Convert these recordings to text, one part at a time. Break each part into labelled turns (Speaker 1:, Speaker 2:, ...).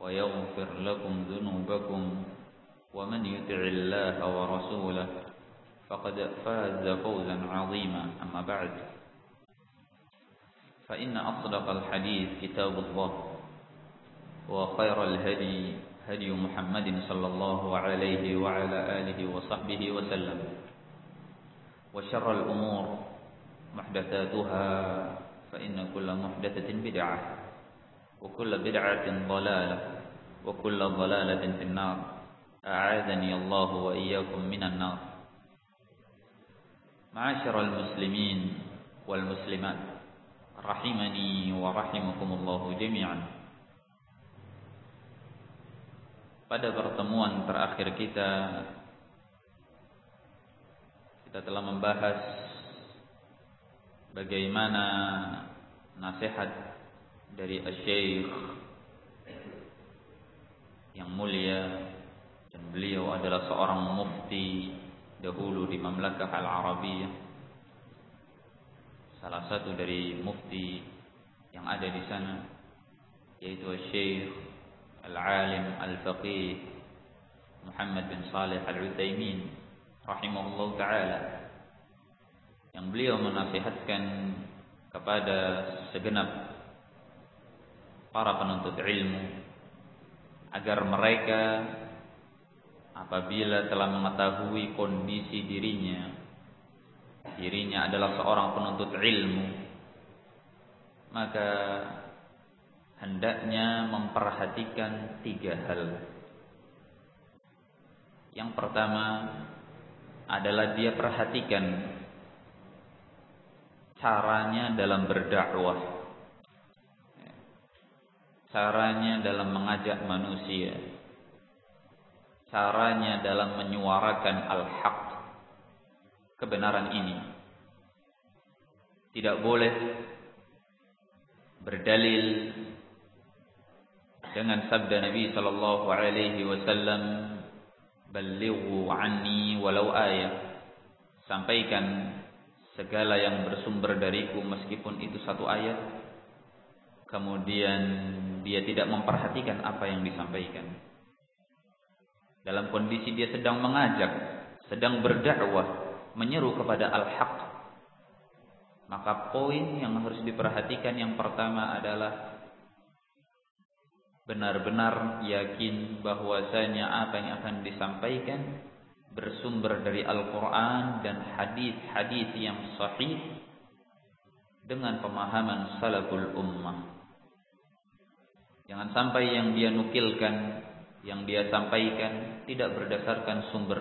Speaker 1: ويغفر لكم ذنوبكم ومن يطع الله ورسوله فقد فاز فوزا عظيما. أما بعد فإن أصدق الحديث كتاب الله وخير الهدي هدي محمد صلى الله عليه وعلى آله وصحبه وسلم وشر الأمور محدثاتها فإن كل محدثة بدعة. وكل بدعة ضلالة وكل ضلالة في النار أعاذني الله وإياكم من النار معاشر المسلمين والمسلمات رحمني ورحمكم الله جميعا Pada pertemuan terakhir kita kita telah membahas bagaimana nasihat dari Syekh yang mulia dan beliau adalah seorang mufti dahulu di Mamlakah Al-Arabiyah. Salah satu dari mufti yang ada di sana yaitu Syekh Al-Alim Al-Faqih Muhammad bin Salih Al-Utsaimin rahimahullah taala yang beliau menasihatkan kepada segenap para penuntut ilmu agar mereka apabila telah mengetahui kondisi dirinya dirinya adalah seorang penuntut ilmu maka hendaknya memperhatikan tiga hal. Yang pertama adalah dia perhatikan caranya dalam berdakwah caranya dalam mengajak manusia. Caranya dalam menyuarakan al-haq. Kebenaran ini. Tidak boleh berdalil dengan sabda Nabi sallallahu alaihi wasallam anni walau ayat sampaikan segala yang bersumber dariku meskipun itu satu ayat. Kemudian dia tidak memperhatikan apa yang disampaikan dalam kondisi dia sedang mengajak sedang berdakwah menyeru kepada al-haq maka poin yang harus diperhatikan yang pertama adalah benar-benar yakin bahwasanya apa yang akan disampaikan bersumber dari Al-Quran dan hadis-hadis yang sahih dengan pemahaman salaful ummah. Jangan sampai yang dia nukilkan, yang dia sampaikan tidak berdasarkan sumber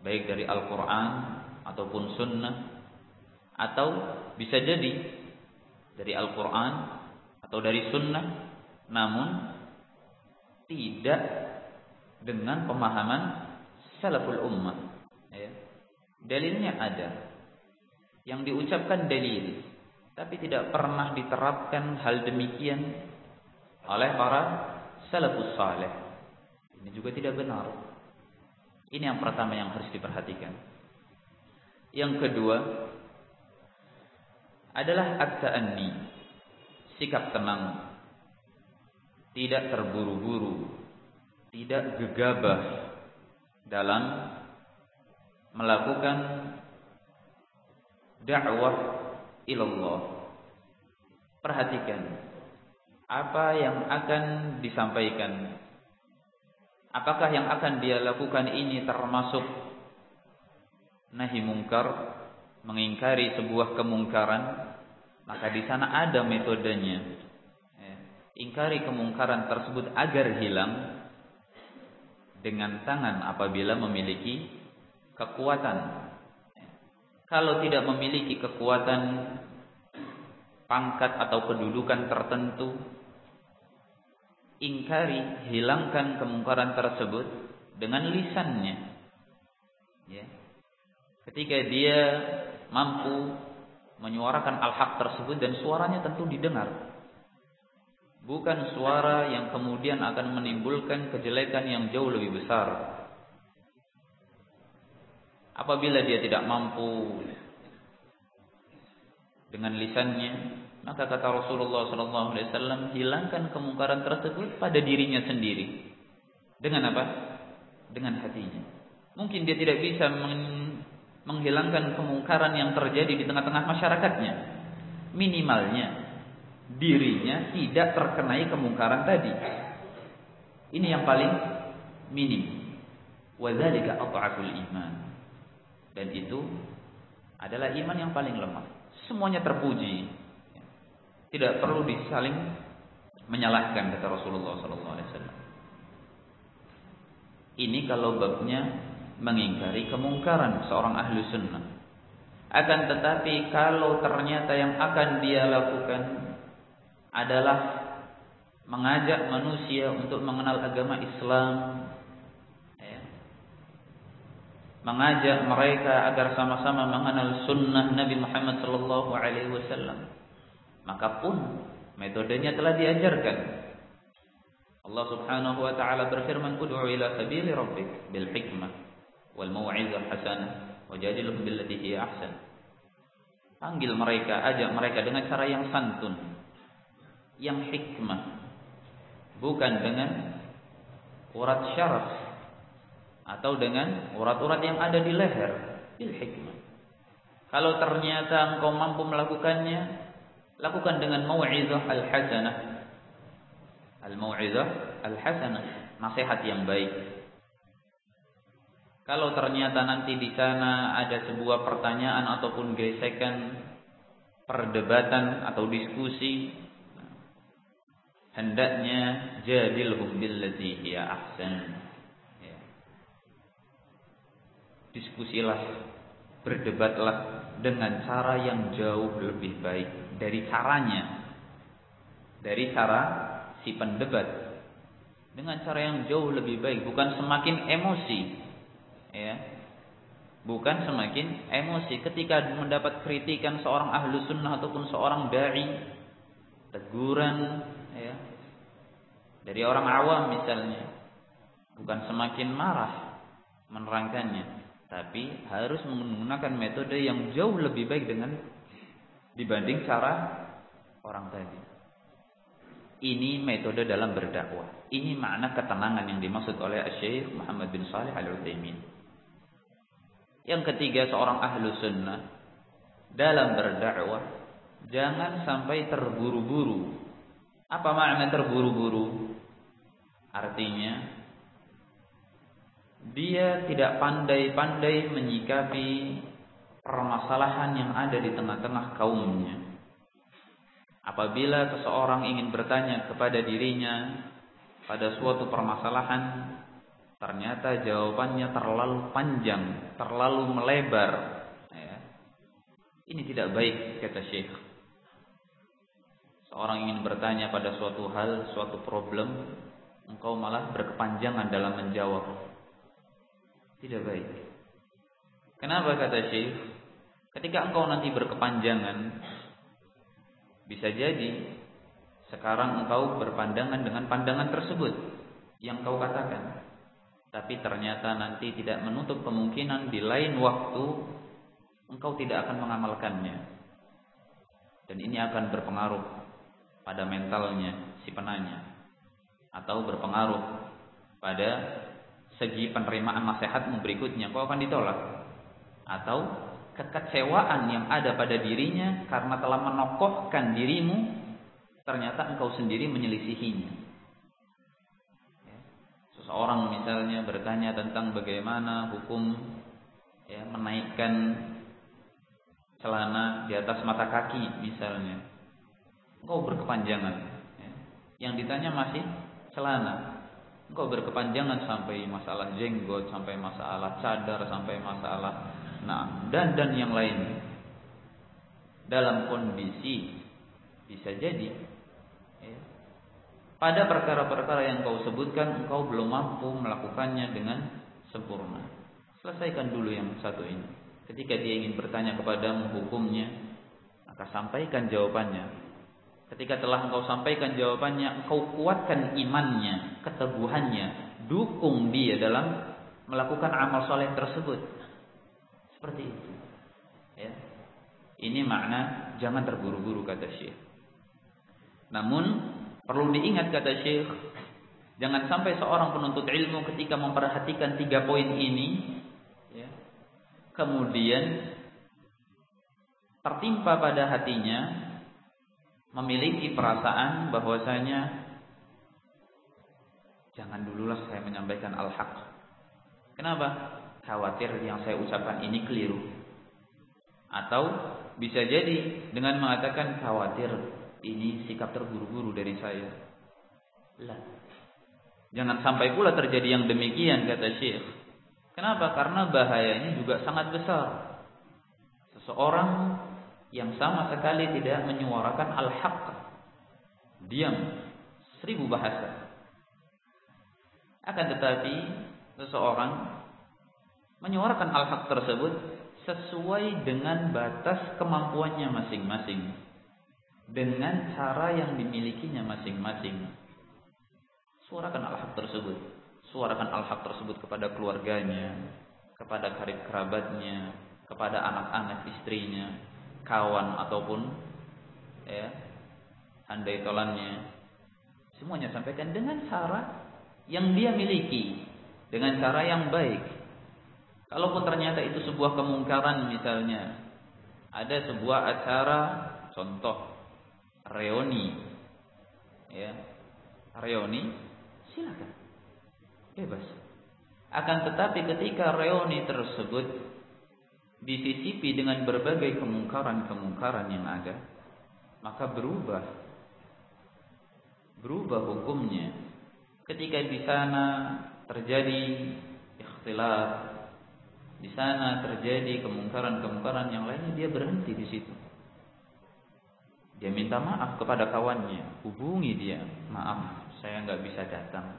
Speaker 1: baik dari Al-Quran ataupun Sunnah atau bisa jadi dari Al-Quran atau dari Sunnah, namun tidak dengan pemahaman salaful ummah. Ya. Dalilnya ada. Yang diucapkan dalil, tapi tidak pernah diterapkan hal demikian oleh para salafus saleh. Ini juga tidak benar. Ini yang pertama yang harus diperhatikan. Yang kedua adalah at-ta'anni, sikap tenang, tidak terburu-buru, tidak gegabah dalam melakukan dakwah ilallah. Perhatikan apa yang akan disampaikan. Apakah yang akan dia lakukan ini termasuk nahi mungkar, mengingkari sebuah kemungkaran, maka di sana ada metodenya. Ya. Ingkari kemungkaran tersebut agar hilang dengan tangan apabila memiliki kekuatan kalau tidak memiliki kekuatan pangkat atau kedudukan tertentu, ingkari, hilangkan kemungkaran tersebut dengan lisannya. Ya. Ketika dia mampu menyuarakan al-haq tersebut dan suaranya tentu didengar. Bukan suara yang kemudian akan menimbulkan kejelekan yang jauh lebih besar Apabila dia tidak mampu dengan lisannya, maka kata Rasulullah sallallahu alaihi hilangkan kemungkaran tersebut pada dirinya sendiri. Dengan apa? Dengan hatinya. Mungkin dia tidak bisa menghilangkan kemungkaran yang terjadi di tengah-tengah masyarakatnya. Minimalnya dirinya tidak terkenai kemungkaran tadi. Ini yang paling minim. Wadzalika iman. Dan itu adalah iman yang paling lemah. Semuanya terpuji. Tidak perlu disaling menyalahkan kata Rasulullah SAW. Ini kalau babnya mengingkari kemungkaran seorang ahlu sunnah. Akan tetapi kalau ternyata yang akan dia lakukan adalah mengajak manusia untuk mengenal agama Islam mengajak mereka agar sama-sama mengenal sunnah Nabi Muhammad sallallahu alaihi wasallam. Maka pun metodenya telah diajarkan. Allah Subhanahu wa taala berfirman, "Ud'u ila sabili rabbik bil hikmah wal mau'izah hasanah wajadilhum billati hiya ahsan." Panggil mereka, ajak mereka dengan cara yang santun, yang hikmah. Bukan dengan urat syaraf atau dengan urat-urat yang ada di leher bil hikmah. Kalau ternyata engkau mampu melakukannya, lakukan dengan mau'izah al-hasanah. Al-mau'izah al-hasanah, nasihat yang baik. Kalau ternyata nanti di sana ada sebuah pertanyaan ataupun gesekan perdebatan atau diskusi, hendaknya jadilhum billati hiya ahsan diskusilah, berdebatlah dengan cara yang jauh lebih baik dari caranya. Dari cara si pendebat dengan cara yang jauh lebih baik, bukan semakin emosi. Ya. Bukan semakin emosi ketika mendapat kritikan seorang ahlu sunnah ataupun seorang dai, teguran ya, dari orang awam misalnya, bukan semakin marah menerangkannya, tapi harus menggunakan metode yang jauh lebih baik dengan dibanding cara orang tadi. Ini metode dalam berdakwah. Ini makna ketenangan yang dimaksud oleh Syekh Muhammad bin Salih Al-Utsaimin. Yang ketiga seorang ahlu sunnah dalam berdakwah jangan sampai terburu-buru. Apa makna terburu-buru? Artinya dia tidak pandai-pandai menyikapi permasalahan yang ada di tengah-tengah kaumnya. Apabila seseorang ingin bertanya kepada dirinya pada suatu permasalahan, ternyata jawabannya terlalu panjang, terlalu melebar. Ya. Ini tidak baik, kata Syekh. Seorang ingin bertanya pada suatu hal, suatu problem, engkau malah berkepanjangan dalam menjawab. Tidak baik. Kenapa kata Syekh? Ketika engkau nanti berkepanjangan, bisa jadi sekarang engkau berpandangan dengan pandangan tersebut yang kau katakan. tapi ternyata nanti tidak menutup kemungkinan di lain waktu engkau tidak akan mengamalkannya. Dan ini akan berpengaruh pada mentalnya si penanya atau berpengaruh pada segi penerimaan nasihatmu berikutnya. Kau akan ditolak. Atau kekecewaan yang ada pada dirinya karena telah menokohkan dirimu ternyata engkau sendiri menyelisihinya. Seseorang misalnya bertanya tentang bagaimana hukum ya menaikkan celana di atas mata kaki misalnya. Engkau berkepanjangan. Ya. yang ditanya masih celana engkau berkepanjangan sampai masalah jenggot sampai masalah cadar sampai masalah nah dan dan yang lain dalam kondisi bisa jadi pada perkara-perkara yang kau sebutkan engkau belum mampu melakukannya dengan sempurna. Selesaikan dulu yang satu ini. Ketika dia ingin bertanya kepadamu hukumnya, maka sampaikan jawabannya. Ketika telah engkau sampaikan jawabannya, engkau kuatkan imannya, keteguhannya, dukung dia dalam melakukan amal soleh tersebut. Seperti itu. Ya. Ini makna jangan terburu-buru kata Syekh. Namun Perlu diingat kata Syekh, jangan sampai seorang penuntut ilmu ketika memperhatikan tiga poin ini, ya, kemudian tertimpa pada hatinya memiliki perasaan bahwasanya jangan dululah saya menyampaikan al-haq. Kenapa? Khawatir yang saya ucapkan ini keliru. Atau bisa jadi dengan mengatakan khawatir ini sikap terburu-buru dari saya. Lah. Jangan sampai pula terjadi yang demikian kata Syekh. Kenapa? Karena bahayanya juga sangat besar. Seseorang yang sama sekali tidak menyuarakan al-haq. Diam seribu bahasa. Akan tetapi seseorang menyuarakan al-haq tersebut sesuai dengan batas kemampuannya masing-masing dengan cara yang dimilikinya masing-masing. Suarakan al-haq tersebut. Suarakan al-haq tersebut kepada keluarganya, kepada karib kerabatnya, kepada anak-anak istrinya, kawan ataupun ya, andai tolannya. Semuanya sampaikan dengan cara yang dia miliki, dengan cara yang baik. Kalaupun ternyata itu sebuah kemungkaran misalnya, ada sebuah acara contoh reoni ya reoni silakan bebas akan tetapi ketika reoni tersebut disisipi dengan berbagai kemungkaran-kemungkaran yang ada maka berubah berubah hukumnya ketika di sana terjadi ikhtilaf di sana terjadi kemungkaran-kemungkaran yang lainnya dia berhenti di situ dia minta maaf kepada kawannya, hubungi dia, maaf saya nggak bisa datang.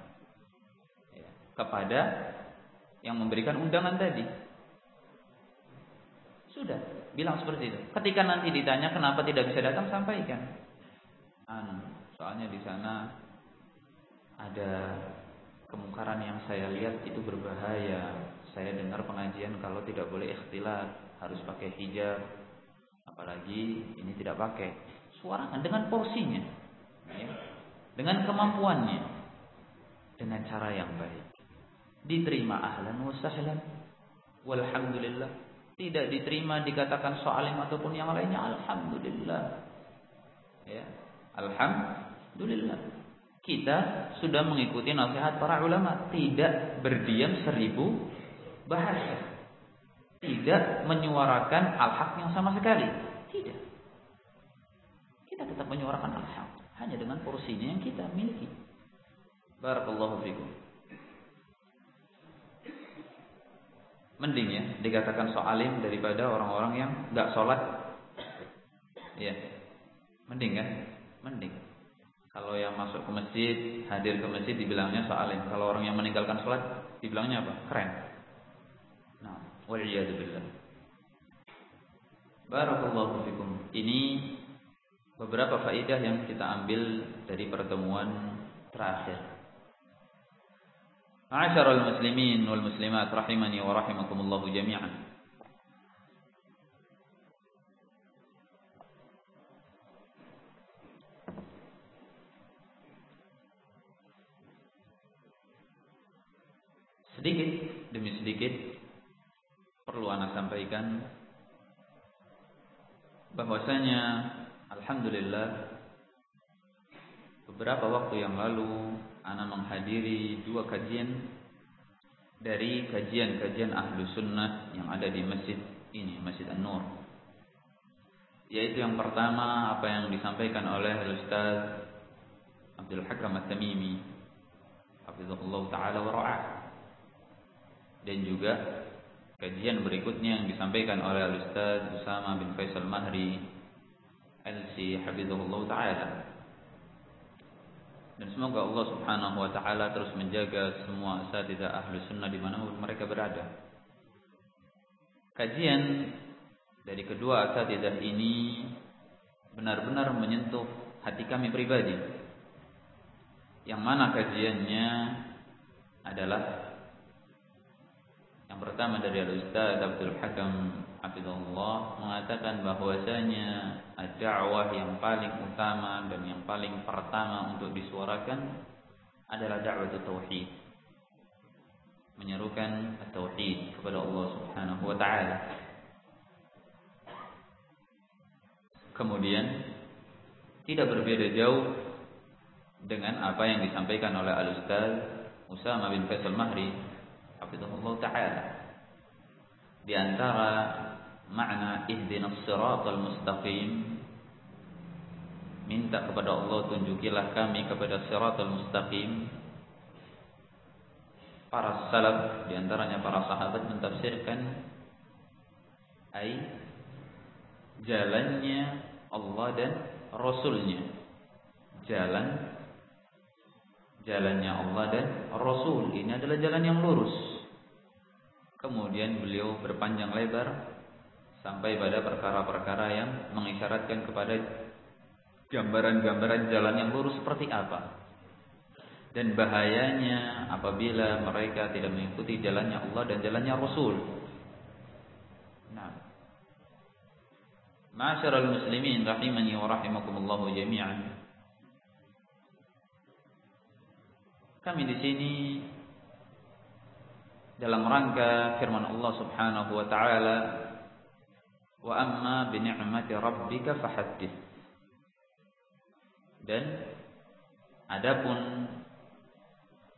Speaker 1: Ya. Kepada yang memberikan undangan tadi. Sudah, bilang seperti itu. Ketika nanti ditanya kenapa tidak bisa datang, sampaikan. Anu, soalnya di sana ada kemungkaran yang saya lihat itu berbahaya. Saya dengar pengajian kalau tidak boleh ikhtilat, harus pakai hijab. Apalagi ini tidak pakai suarakan dengan porsinya, ya, dengan kemampuannya, dengan cara yang baik. Diterima ahlan wa sahlan, walhamdulillah. Tidak diterima dikatakan soalim ataupun yang lainnya, alhamdulillah. Ya, alhamdulillah. Kita sudah mengikuti nasihat para ulama, tidak berdiam seribu bahasa. Tidak menyuarakan al-haq yang sama sekali. Tidak kita tetap menyuarakan al-haq hanya dengan porsinya yang kita miliki. Barakallahu fikum. Mending ya dikatakan soalim daripada orang-orang yang nggak sholat. Ya, mending kan? Mending. Kalau yang masuk ke masjid, hadir ke masjid dibilangnya soalim. Kalau orang yang meninggalkan sholat dibilangnya apa? Keren. Nah, waliyadzubillah. Barakallahu fikum. Ini beberapa faidah yang kita ambil dari pertemuan terakhir. Muslimin wal muslimat rahimani wa rahimakumullah jami'an. Sedikit demi sedikit perlu anak sampaikan bahwasanya alhamdulillah beberapa waktu yang lalu ana menghadiri dua kajian dari kajian-kajian ahlu sunnah yang ada di masjid ini, Masjid An-Nur. Yaitu yang pertama apa yang disampaikan oleh Ustaz Abdul Hakam At-Tamimi Hafizahullah Ta'ala wa ra'ah Dan juga kajian berikutnya yang disampaikan oleh Ustaz Usama bin Faisal Mahri LC Hafizahullah Ta'ala dan semoga Allah Subhanahu wa taala terus menjaga semua asatidzah ahlu sunnah di mana mereka berada. Kajian dari kedua asatidzah ini benar-benar menyentuh hati kami pribadi. Yang mana kajiannya adalah yang pertama dari Al-Ustaz Abdul Hakam Hafizullah mengatakan bahwasanya dakwah yang paling utama dan yang paling pertama untuk disuarakan adalah dakwah tauhid. Menyerukan tauhid kepada Allah Subhanahu wa taala. Kemudian tidak berbeda jauh dengan apa yang disampaikan oleh Al-Ustaz Usama bin Faisal Mahri hafizahullah taala. Di antara makna ihdinas siratal mustaqim. Minta kepada Allah tunjukilah kami kepada siratal mustaqim. Para salaf di antaranya para sahabat mentafsirkan ai jalannya Allah dan Rasulnya. Jalan jalannya Allah dan Rasul. Ini adalah jalan yang lurus. Kemudian beliau berpanjang lebar sampai pada perkara-perkara yang mengisyaratkan kepada gambaran-gambaran jalan yang lurus seperti apa. Dan bahayanya apabila mereka tidak mengikuti jalannya Allah dan jalannya Rasul. Nah. Ma'asyiral muslimin rahimani wa rahimakumullah jami'an. Kami di sini dalam rangka firman Allah Subhanahu wa taala Wa amma bi ni'mati rabbika fahaddits. Dan adapun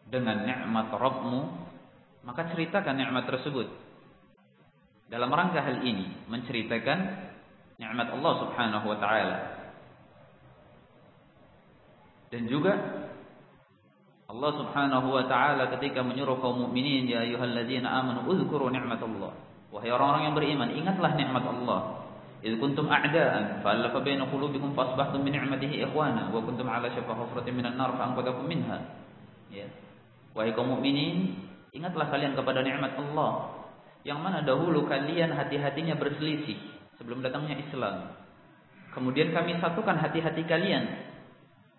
Speaker 1: dengan nikmat Rabbmu maka ceritakan nikmat tersebut. Dalam rangka hal ini menceritakan nikmat Allah Subhanahu wa taala. Dan juga Allah Subhanahu wa taala ketika menyuruh kaum mukminin ya ayyuhalladzina amanu udzkuru ni'matallah Wahai orang-orang yang beriman, ingatlah nikmat Allah. Idh kuntum a'da'an fa'alafa baina qulubikum fasbahtum bi ni'matihi ikhwana wa kuntum 'ala syafa hufratin minan nar fa'anqadhakum minha. Ya. Wahai kaum mukminin, ingatlah kalian kepada nikmat Allah yang mana dahulu kalian hati-hatinya berselisih sebelum datangnya Islam. Kemudian kami satukan hati-hati kalian.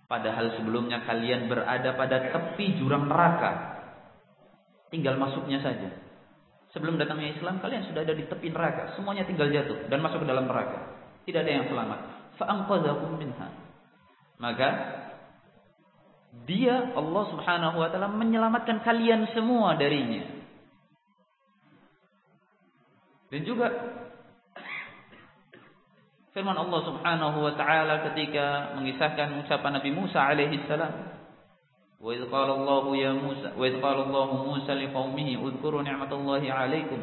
Speaker 1: Padahal sebelumnya kalian berada pada tepi jurang neraka. Tinggal masuknya saja. Sebelum datangnya Islam, kalian sudah ada di tepi neraka. Semuanya tinggal jatuh dan masuk ke dalam neraka. Tidak ada yang selamat. Fa'anqadhakum minha. Maka dia Allah Subhanahu wa taala menyelamatkan kalian semua darinya. Dan juga firman Allah Subhanahu wa taala ketika mengisahkan ucapan Nabi Musa alaihi salam وإذ قال الله يا موسى وإذ قال الله موسى لقومه اذكروا نعمة الله عليكم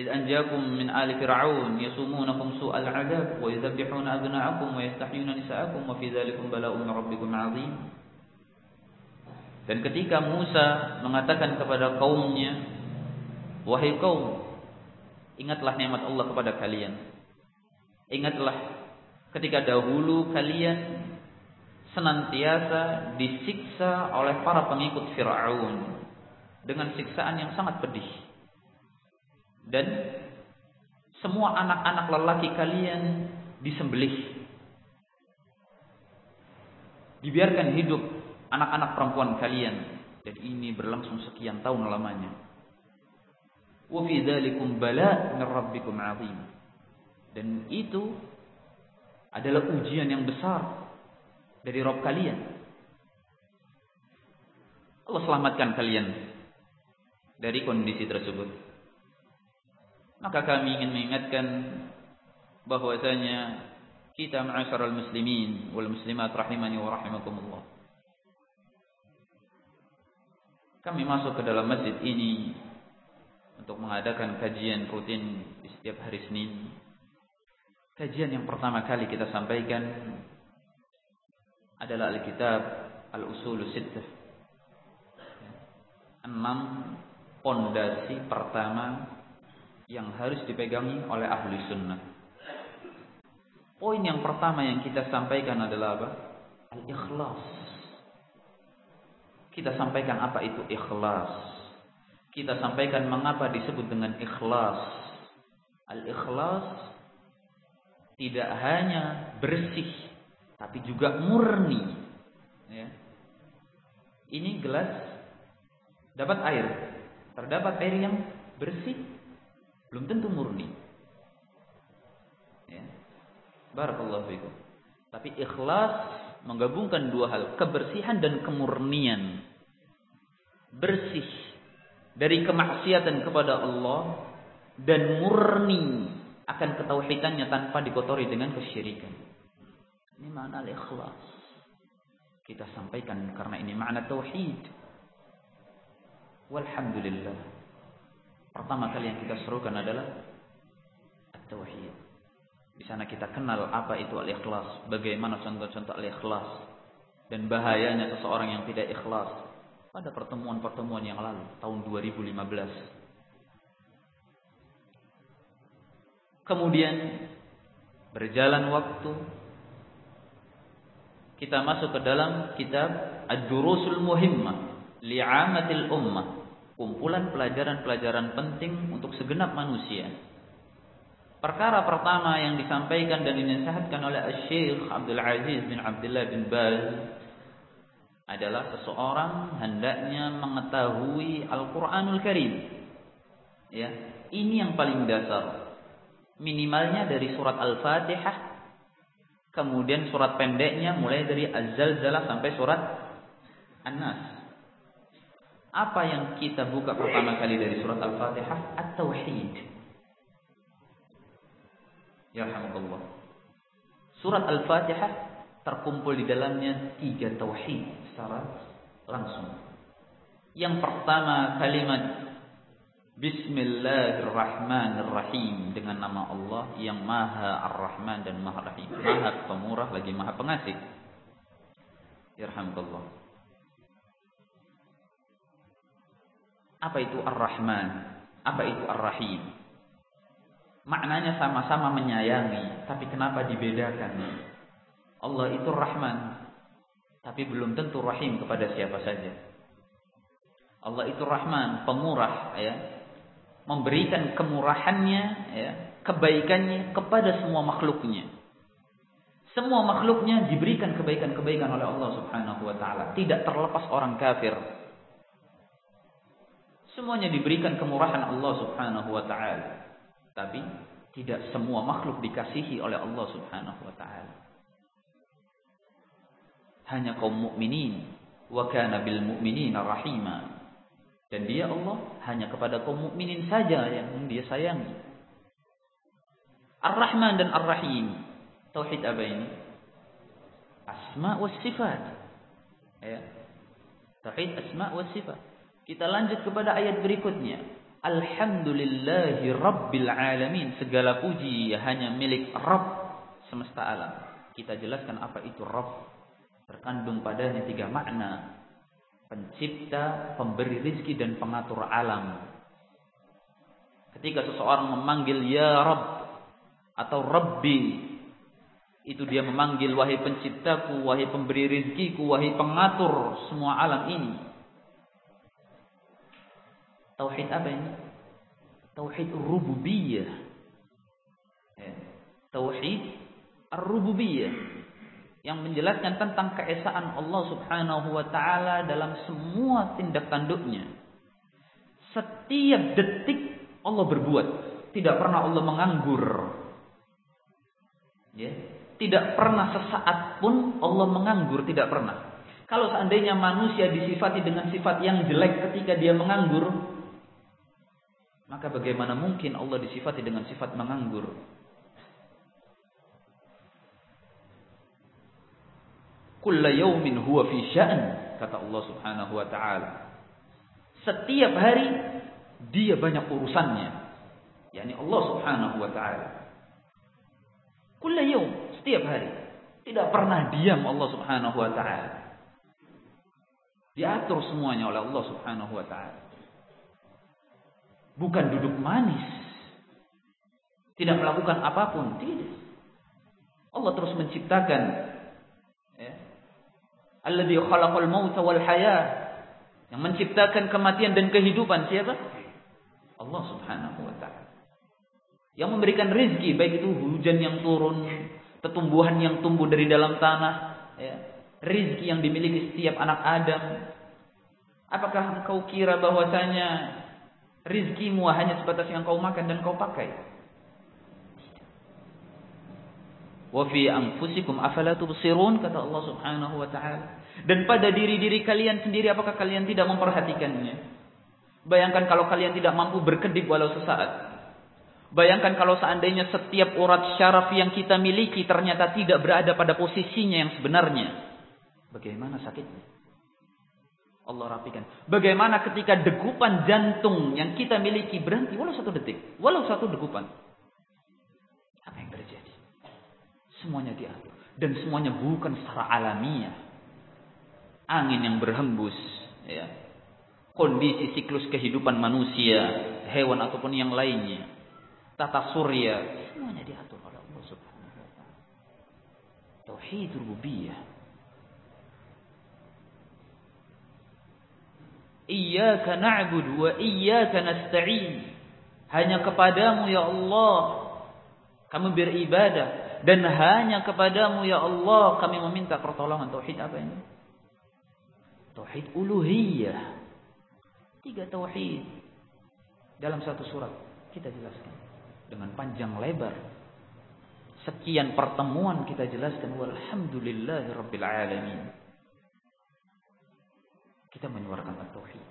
Speaker 1: إذ أنجاكم من آل فرعون يسومونكم سوء العذاب ويذبحون أبناءكم ويستحيون نساءكم وفي ذلك بلاء من ربكم عظيم Dan ketika Musa mengatakan kepada kaumnya, Wahai kaum, ingatlah nikmat Allah kepada kalian. Ingatlah ketika dahulu kalian senantiasa disiksa oleh para pengikut Firaun dengan siksaan yang sangat pedih. Dan semua anak-anak lelaki kalian disembelih. Dibiarkan hidup anak-anak perempuan kalian dan ini berlangsung sekian tahun lamanya. Wa fi dzalikum bala' rabbikum. Dan itu adalah ujian yang besar dari Rabb kalian. Allah selamatkan kalian dari kondisi tersebut. Maka kami ingin mengingatkan bahwasanya kita ma'asyaral muslimin wal muslimat rahimani wa rahimakumullah. Kami masuk ke dalam masjid ini untuk mengadakan kajian rutin di setiap hari Senin. Kajian yang pertama kali kita sampaikan adalah Alkitab Al-Usul Sittah. Enam pondasi pertama yang harus dipegangi oleh ahli sunnah. Poin yang pertama yang kita sampaikan adalah apa? Al-ikhlas. Kita sampaikan apa itu ikhlas kita sampaikan mengapa disebut dengan ikhlas. Al-ikhlas tidak hanya bersih, tapi juga murni. Ya. Ini gelas dapat air, terdapat air yang bersih, belum tentu murni. Ya. Barakallahu fikum. Tapi ikhlas menggabungkan dua hal, kebersihan dan kemurnian. Bersih dari kemaksiatan kepada Allah dan murni akan ketauhidannya tanpa dikotori dengan kesyirikan. Ini makna al-ikhlas. Kita sampaikan karena ini makna tauhid. Walhamdulillah. Pertama kali yang kita serukan adalah at-tauhid. Di sana kita kenal apa itu al-ikhlas, bagaimana contoh-contoh al-ikhlas dan bahayanya seseorang yang tidak ikhlas pada pertemuan-pertemuan yang lalu tahun 2015. Kemudian berjalan waktu kita masuk ke dalam kitab Ad-Durusul Muhimmah li'amatil ummah, kumpulan pelajaran-pelajaran penting untuk segenap manusia. Perkara pertama yang disampaikan dan dinasihatkan oleh Syekh Abdul Aziz bin Abdullah bin Baz adalah seseorang hendaknya mengetahui Al-Qur'anul Karim. Ya, ini yang paling dasar. Minimalnya dari surat Al-Fatihah, kemudian surat pendeknya mulai dari Az-Zalzalah sampai surat An-Nas. Apa yang kita buka pertama kali dari surat Al-Fatihah? At-Tauhid. Ya Surat Al-Fatihah terkumpul di dalamnya tiga tauhid secara langsung. Yang pertama kalimat Bismillahirrahmanirrahim dengan nama Allah yang Maha Ar-Rahman dan Maha Rahim. Maha Pemurah lagi Maha Pengasih. Irhamkallah. Apa itu Ar-Rahman? Apa itu Ar-Rahim? Maknanya sama-sama menyayangi, tapi kenapa dibedakan? Allah itu Rahman, tapi belum tentu rahim kepada siapa saja. Allah itu Rahman, pemurah ya. Memberikan kemurahannya ya, kebaikannya kepada semua makhluknya. Semua makhluknya diberikan kebaikan-kebaikan oleh Allah Subhanahu wa taala, tidak terlepas orang kafir. Semuanya diberikan kemurahan Allah Subhanahu wa taala. Tapi tidak semua makhluk dikasihi oleh Allah Subhanahu wa taala hanya kaum mukminin wa kana bil mu'minina rahima dan dia Allah hanya kepada kaum mukminin saja yang dia sayangi. Ar-Rahman dan Ar-Rahim. Tauhid apa ini asma wa sifat. Ya. Tauhid asma wa sifat. Kita lanjut kepada ayat berikutnya. Alhamdulillahi Rabbil Alamin. Segala puji hanya milik Rabb semesta alam. Kita jelaskan apa itu Rabb. Terkandung padanya tiga makna pencipta, pemberi rizki dan pengatur alam. Ketika seseorang memanggil ya Rabb atau Rabbi itu dia memanggil wahai penciptaku, wahai pemberi rizkiku, wahai pengatur semua alam ini. Tauhid apa ini? Tauhid rububiyah. Ya. Tauhid ar-rububiyah yang menjelaskan tentang keesaan Allah Subhanahu wa taala dalam semua tindak tanduknya. Setiap detik Allah berbuat, tidak pernah Allah menganggur. Ya, tidak pernah sesaat pun Allah menganggur, tidak pernah. Kalau seandainya manusia disifati dengan sifat yang jelek ketika dia menganggur, maka bagaimana mungkin Allah disifati dengan sifat menganggur? Kulla yawmin huwa fi sya'n, kata Allah Subhanahu wa taala. Setiap hari dia banyak urusannya. yakni Allah Subhanahu wa taala. Kulla yawm, setiap hari. Tidak pernah diam Allah Subhanahu wa taala. Diatur semuanya oleh Allah Subhanahu wa taala. Bukan duduk manis. Tidak melakukan apa pun, tidak. Allah terus menciptakan Alladhi khalaqal wal. Yang menciptakan kematian dan kehidupan siapa? Allah Subhanahu wa taala. Yang memberikan rezeki baik itu hujan yang turun, tumbuhan yang tumbuh dari dalam tanah, ya. Rizki yang dimiliki setiap anak Adam. Apakah engkau kira bahwasanya rizkimu hanya sebatas yang kau makan dan kau pakai? Wa fi anfusikum afala tubsirun kata Allah Subhanahu wa taala. Dan pada diri-diri kalian sendiri apakah kalian tidak memperhatikannya? Bayangkan kalau kalian tidak mampu berkedip walau sesaat. Bayangkan kalau seandainya setiap urat syaraf yang kita miliki ternyata tidak berada pada posisinya yang sebenarnya. Bagaimana sakitnya? Allah rapikan. Bagaimana ketika degupan jantung yang kita miliki berhenti walau satu detik, walau satu degupan. Semuanya diatur. Dan semuanya bukan secara alamiah. Angin yang berhembus. Ya. Kondisi siklus kehidupan manusia. Hewan ataupun yang lainnya. Tata surya. Semuanya diatur oleh Allah subhanahu wa ta'ala. Tauhid rububiyah. Iyaka na'budu wa iyaka nasta'in. Hanya kepadamu ya Allah kami beribadah dan hanya kepadamu ya Allah kami meminta pertolongan. Tauhid apa ini? Tauhid uluhiyah. Tiga tauhid. Dalam satu surat kita jelaskan. Dengan panjang lebar. Sekian pertemuan kita jelaskan. Walhamdulillahi rabbil alamin. Kita menyuarakan tauhid.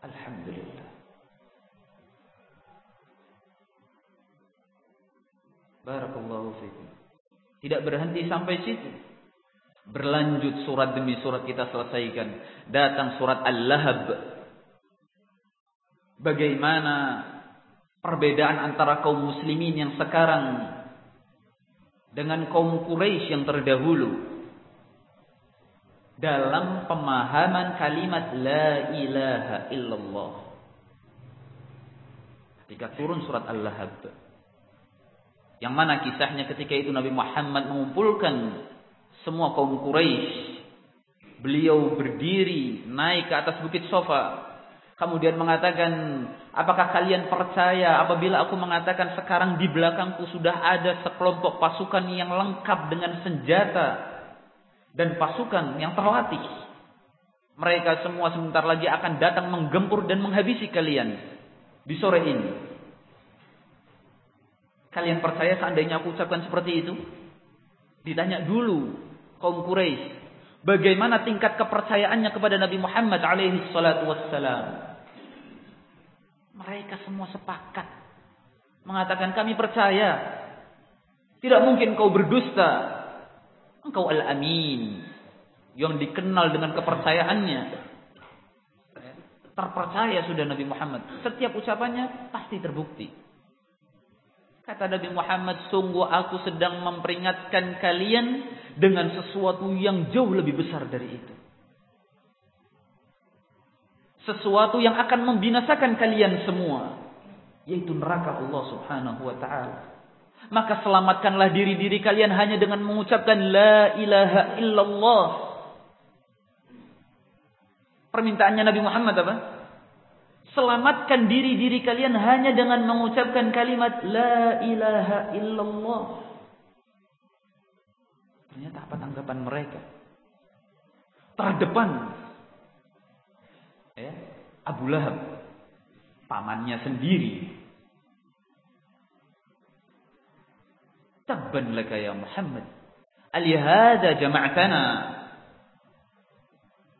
Speaker 1: Alhamdulillah. Barakallahu fikum. Tidak berhenti sampai situ. Berlanjut surat demi surat kita selesaikan. Datang surat Al-Lahab. Bagaimana perbedaan antara kaum muslimin yang sekarang dengan kaum Quraisy yang terdahulu dalam pemahaman kalimat la ilaha illallah. Ketika turun surat Al-Lahab. Yang mana kisahnya ketika itu Nabi Muhammad mengumpulkan semua kaum Quraisy. Beliau berdiri naik ke atas bukit Sofa. Kemudian mengatakan, apakah kalian percaya apabila aku mengatakan sekarang di belakangku sudah ada sekelompok pasukan yang lengkap dengan senjata dan pasukan yang terlatih. Mereka semua sebentar lagi akan datang menggempur dan menghabisi kalian di sore ini. Kalian percaya seandainya aku ucapkan seperti itu? Ditanya dulu kaum Quraisy, bagaimana tingkat kepercayaannya kepada Nabi Muhammad alaihi salatu wassalam? Mereka semua sepakat mengatakan kami percaya. Tidak mungkin kau berdusta. Engkau al-amin yang dikenal dengan kepercayaannya. Terpercaya sudah Nabi Muhammad. Setiap ucapannya pasti terbukti. Kata Nabi Muhammad, sungguh aku sedang memperingatkan kalian dengan sesuatu yang jauh lebih besar dari itu. Sesuatu yang akan membinasakan kalian semua. Yaitu neraka Allah subhanahu wa ta'ala. Maka selamatkanlah diri-diri kalian hanya dengan mengucapkan La ilaha illallah. Permintaannya Nabi Muhammad apa? Selamatkan diri-diri kalian hanya dengan mengucapkan kalimat La ilaha illallah. Ternyata hadapan mereka. Terdepan ya, Abu Lahab, pamannya sendiri. Tabban laka ya Muhammad. Alihada jama'tana.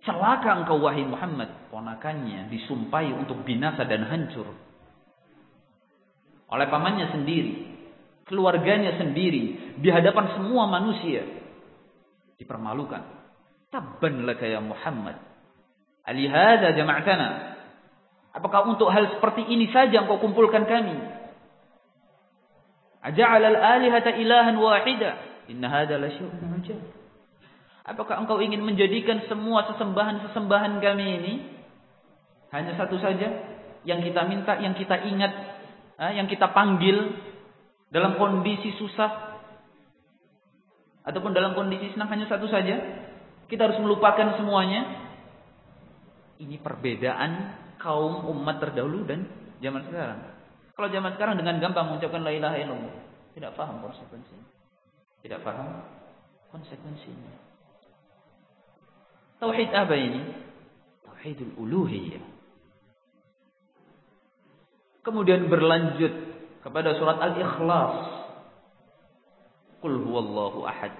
Speaker 1: Celaka engkau wahai Muhammad. Ponakannya disumpai untuk binasa dan hancur. Oleh pamannya sendiri. Keluarganya sendiri. Di hadapan semua manusia. Dipermalukan. Tabban laka ya Muhammad. Alihada jama'tana. Apakah untuk hal seperti ini saja engkau kumpulkan kami? Aja'al al-alihata ilahan wahida. Inna hadha la syu'un ujab. Apakah engkau ingin menjadikan semua sesembahan-sesembahan kami ini hanya satu saja yang kita minta, yang kita ingat, yang kita panggil dalam kondisi susah ataupun dalam kondisi senang hanya satu saja? Kita harus melupakan semuanya. Ini perbedaan kaum umat terdahulu dan zaman sekarang. Kalau zaman sekarang dengan gampang mengucapkan la ilaha illallah, tidak paham konsekuensinya. Tidak paham konsekuensinya. Tauhid apa ini? Tauhidul uluhiyah. Kemudian berlanjut kepada surat Al-Ikhlas. Qul huwallahu ahad.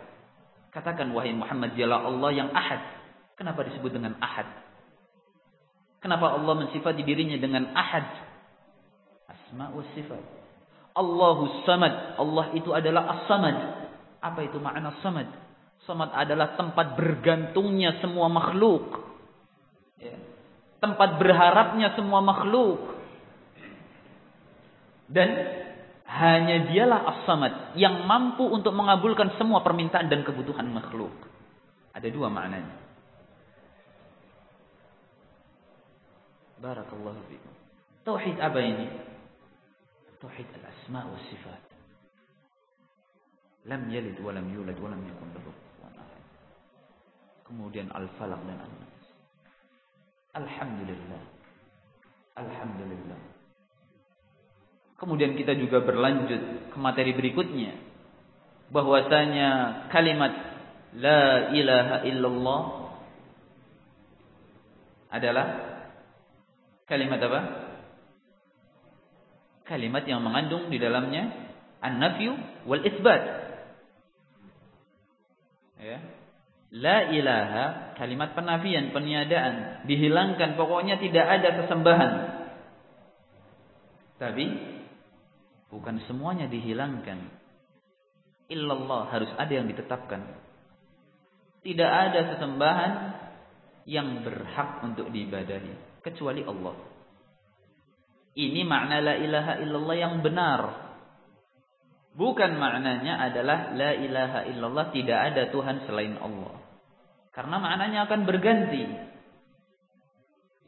Speaker 1: Katakan wahai Muhammad dialah Allah yang ahad. Kenapa disebut dengan ahad? Kenapa Allah mensifati dirinya dengan ahad? Asma wa sifat. Allahu samad. Allah itu adalah as-samad. Apa itu makna samad? Samad adalah tempat bergantungnya semua makhluk. Ya. Tempat berharapnya semua makhluk. Dan hanya dialah as-samad yang mampu untuk mengabulkan semua permintaan dan kebutuhan makhluk. Ada dua maknanya. Barakallahu fikum. Tauhid apa ini? Tauhid al-asma wa sifat. Lam yalid wa lam yulad wa lam yakun lahu. Kemudian al-falaq dan an-nas. Alhamdulillah. Alhamdulillah. Kemudian kita juga berlanjut ke materi berikutnya bahwasanya kalimat la ilaha illallah adalah Kalimat apa? Kalimat yang mengandung di dalamnya an-nafyu wal isbat. Ya. La ilaha, kalimat penafian, peniadaan, dihilangkan, pokoknya tidak ada sesembahan. Tapi bukan semuanya dihilangkan. Illallah harus ada yang ditetapkan. Tidak ada sesembahan yang berhak untuk diibadahi kecuali Allah. Ini makna la ilaha illallah yang benar. Bukan maknanya adalah la ilaha illallah tidak ada Tuhan selain Allah. Karena maknanya akan berganti.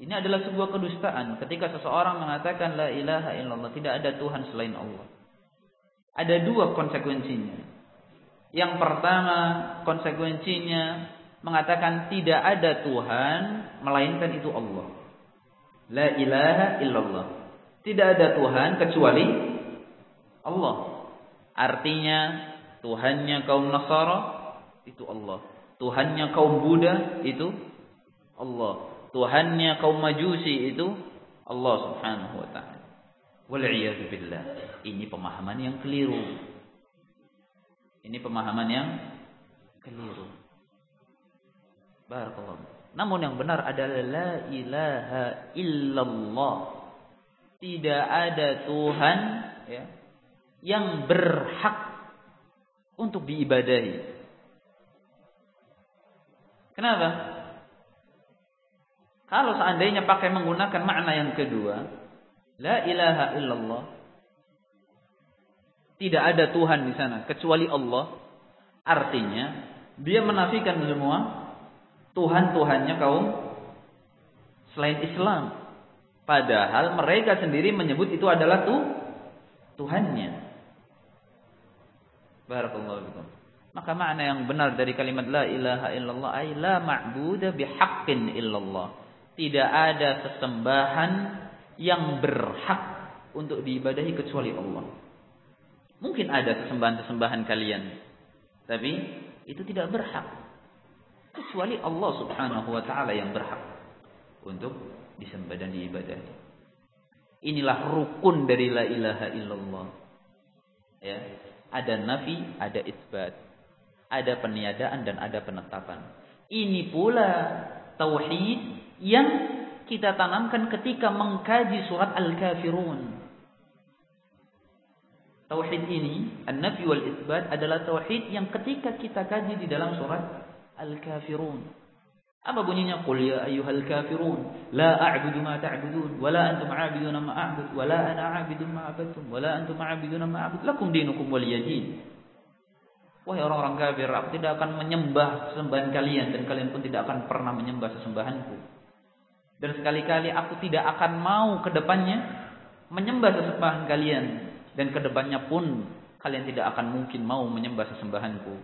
Speaker 1: Ini adalah sebuah kedustaan ketika seseorang mengatakan la ilaha illallah tidak ada Tuhan selain Allah. Ada dua konsekuensinya. Yang pertama konsekuensinya mengatakan tidak ada Tuhan melainkan itu Allah. La ilaha illallah. Tidak ada Tuhan kecuali Allah. Artinya Tuhannya kaum Nasara itu Allah. Tuhannya kaum Buddha itu Allah. Tuhannya kaum Majusi itu Allah Subhanahu wa taala. Wal billah. Ini pemahaman yang keliru. Ini pemahaman yang keliru. Barakallahu namun yang benar adalah la ilaha illallah. Tidak ada Tuhan ya, yang berhak untuk diibadahi. Kenapa? Kalau seandainya pakai menggunakan makna yang kedua, la ilaha illallah. Tidak ada Tuhan di sana kecuali Allah. Artinya dia menafikan semua Tuhan-Tuhannya kaum selain Islam. Padahal mereka sendiri menyebut itu adalah tuh Tuhannya. Barakallahu fikum. Maka makna yang benar dari kalimat la ilaha illallah ay la ma'budu bihaqqin illallah. Tidak ada sesembahan yang berhak untuk diibadahi kecuali Allah. Mungkin ada sesembahan-sesembahan kalian, tapi itu tidak berhak kecuali Allah Subhanahu wa taala yang berhak untuk disembah dan diibadahi. Inilah rukun dari la ilaha illallah. Ya, ada nafi, ada isbat. Ada peniadaan dan ada penetapan. Ini pula tauhid yang kita tanamkan ketika mengkaji surat Al-Kafirun. Tauhid ini, an-nafi wal isbat adalah tauhid yang ketika kita kaji di dalam surat Al-Kafirun. Apa bunyinya? Qul ya ayyuhal kafirun, la a'budu ma ta'budun, wa la antum 'abiduna ma a'bud, wa la ana 'abidun ma 'abadtum, wa la antum 'abiduna ma a'bud. Lakum dinukum waliyadin. Wahai orang-orang kafir, aku tidak akan menyembah sesembahan kalian dan kalian pun tidak akan pernah menyembah sesembahanku. Dan sekali-kali aku tidak akan mau ke depannya menyembah sesembahan kalian dan ke depannya pun kalian tidak akan mungkin mau menyembah sesembahanku.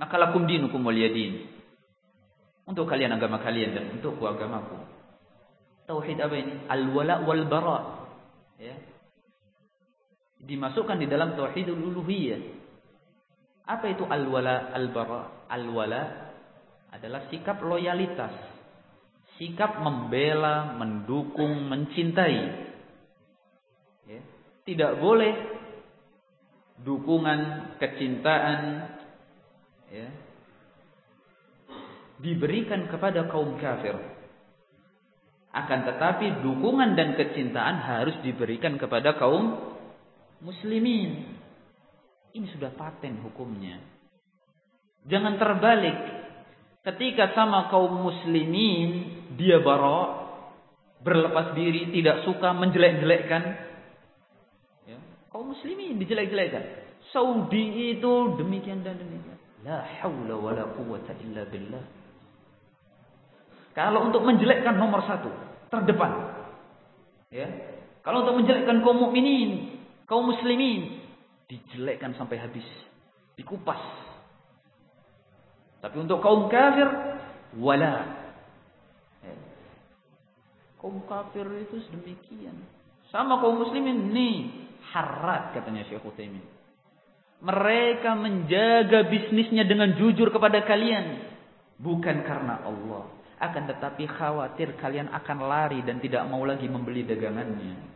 Speaker 1: Maka lakum dinukum waliyadin. Untuk kalian agama kalian dan untukku agamaku. Tauhid apa ini? Al-wala wal bara. Ya. Dimasukkan di dalam tauhidul uluhiyah. Apa itu al-wala al-bara? Al-wala adalah sikap loyalitas. Sikap membela, mendukung, mencintai. Ya. Tidak boleh dukungan, kecintaan ya, diberikan kepada kaum kafir. Akan tetapi dukungan dan kecintaan harus diberikan kepada kaum muslimin. Ini sudah paten hukumnya. Jangan terbalik. Ketika sama kaum muslimin dia bara berlepas diri, tidak suka menjelek-jelekkan ya, kaum muslimin dijelek-jelekkan. Saudi itu demikian dan demikian. La haula wala quwwata illa billah. Kalau untuk menjelekkan nomor satu, terdepan. Ya. Kalau untuk menjelekkan kaum mukminin, kaum muslimin, dijelekkan sampai habis, dikupas. Tapi untuk kaum kafir, wala. Ya. Kaum kafir itu sedemikian. Sama kaum muslimin, nih harat katanya Syekh Utsaimin. Mereka menjaga bisnisnya dengan jujur kepada kalian, bukan karena Allah, akan tetapi khawatir kalian akan lari dan tidak mau lagi membeli dagangannya.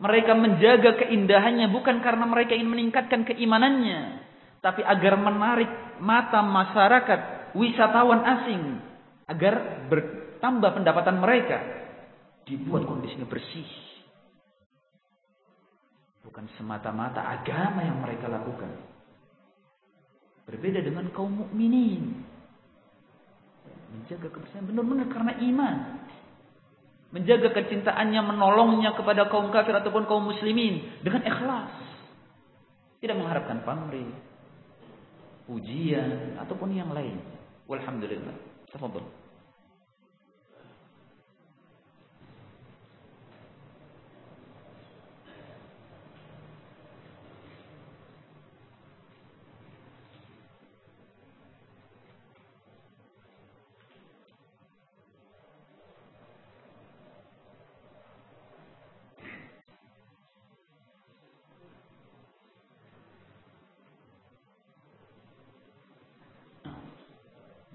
Speaker 1: Mereka menjaga keindahannya bukan karena mereka ingin meningkatkan keimanannya. Tapi agar menarik mata masyarakat, wisatawan asing. Agar bertambah pendapatan mereka. Dibuat kondisinya bersih. Bukan semata-mata agama yang mereka lakukan. Berbeda dengan kaum mukminin Menjaga kebersihan benar-benar karena iman. Menjaga kecintaannya, menolongnya kepada kaum kafir ataupun kaum muslimin dengan ikhlas. Tidak mengharapkan pamrih, pujian ataupun yang lain. Walhamdulillah. Tafadhol.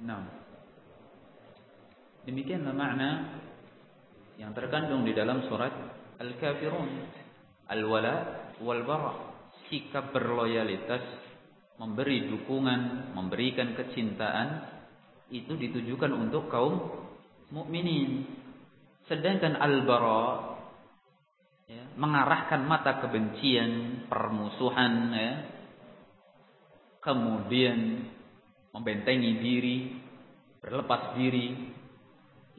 Speaker 1: Nah. Demikianlah makna yang terkandung di dalam surat Al-Kafirun. Al-wala wal bara. Sikap berloyalitas, memberi dukungan, memberikan kecintaan itu ditujukan untuk kaum mukminin. Sedangkan al-bara ya, mengarahkan mata kebencian, permusuhan ya. Kemudian membentengi diri, berlepas diri,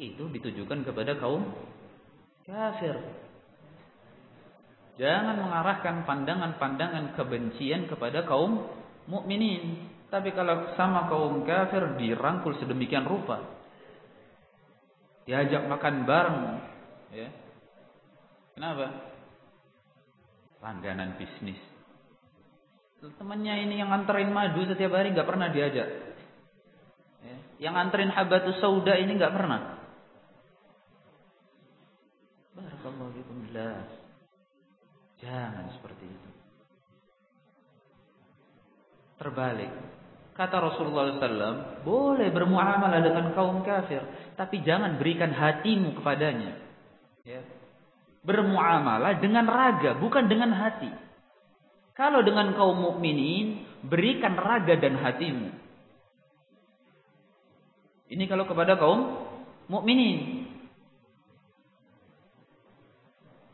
Speaker 1: itu ditujukan kepada kaum kafir. Jangan mengarahkan pandangan-pandangan kebencian kepada kaum mukminin. Tapi kalau sama kaum kafir dirangkul sedemikian rupa, diajak makan bareng, ya. Kenapa? Langganan bisnis. Temannya ini yang nganterin madu setiap hari nggak pernah diajak. Yang anterin habatus sauda ini nggak pernah. Barakallahu Jangan seperti itu. Terbalik. Kata Rasulullah SAW, boleh bermuamalah dengan kaum kafir, tapi jangan berikan hatimu kepadanya. Ya. Bermuamalah dengan raga, bukan dengan hati. Kalau dengan kaum mukminin, berikan raga dan hatimu. Ini kalau kepada kaum mukminin.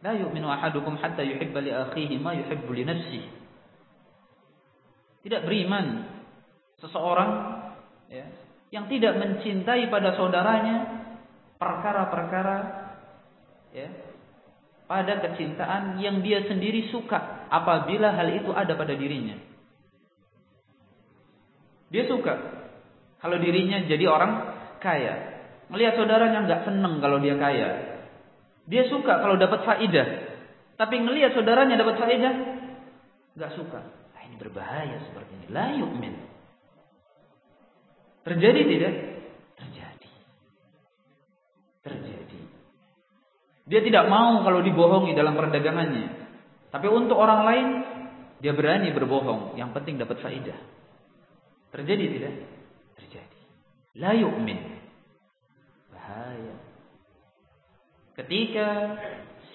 Speaker 1: La yu'minu ahadukum hatta yuhibba li akhihi ma yuhibbu li nafsihi. Tidak beriman seseorang ya, yang tidak mencintai pada saudaranya perkara-perkara ya, pada kecintaan yang dia sendiri suka apabila hal itu ada pada dirinya. Dia suka kalau dirinya jadi orang kaya. Melihat saudaranya nggak seneng kalau dia kaya. Dia suka kalau dapat faidah. Tapi ngelihat saudaranya dapat faidah, nggak suka. Nah, ini berbahaya seperti ini. La yu'min. Terjadi tidak? Dia tidak mau kalau dibohongi dalam perdagangannya. Tapi untuk orang lain, dia berani berbohong. Yang penting dapat faidah. Terjadi tidak? Terjadi. La yu'min. Bahaya. Ketika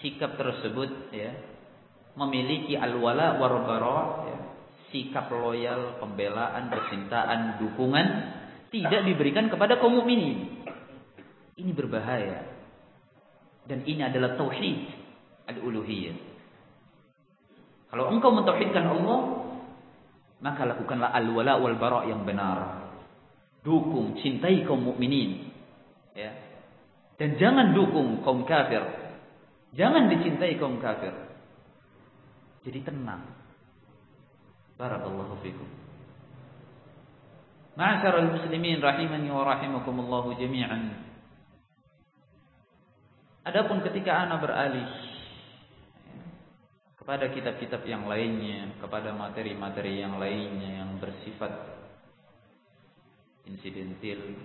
Speaker 1: sikap tersebut ya memiliki al-wala war ya, sikap loyal, pembelaan, kecintaan, dukungan tidak diberikan kepada kaum mukminin. Ini berbahaya. Dan ini adalah tauhid al-uluhiyah. Kalau engkau mentauhidkan Allah, maka lakukanlah al-wala wal bara yang benar. Dukung, cintai kaum mukminin. Ya. Dan jangan dukung kaum kafir. Jangan dicintai kaum kafir. Jadi tenang. Barakallahu fikum. Ma'asyaral muslimin rahimani wa rahimakumullahu jami'an. Adapun ketika ana beralih kepada kitab-kitab yang lainnya, kepada materi-materi yang lainnya yang bersifat insidentil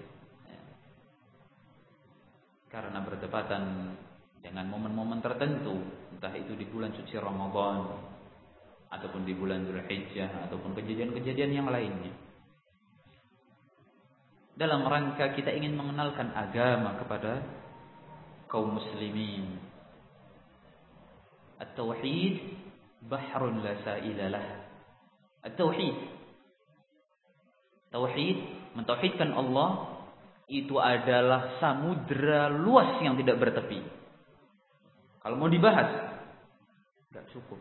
Speaker 1: karena bertepatan dengan momen-momen tertentu, entah itu di bulan suci Ramadan ataupun di bulan Dzulhijjah ataupun kejadian-kejadian yang lainnya. Dalam rangka kita ingin mengenalkan agama kepada kaum muslimin. At-tauhid bahrun la sa'ilalah. At-tauhid Tauhid mentauhidkan Allah itu adalah samudra luas yang tidak bertepi. Kalau mau dibahas enggak cukup.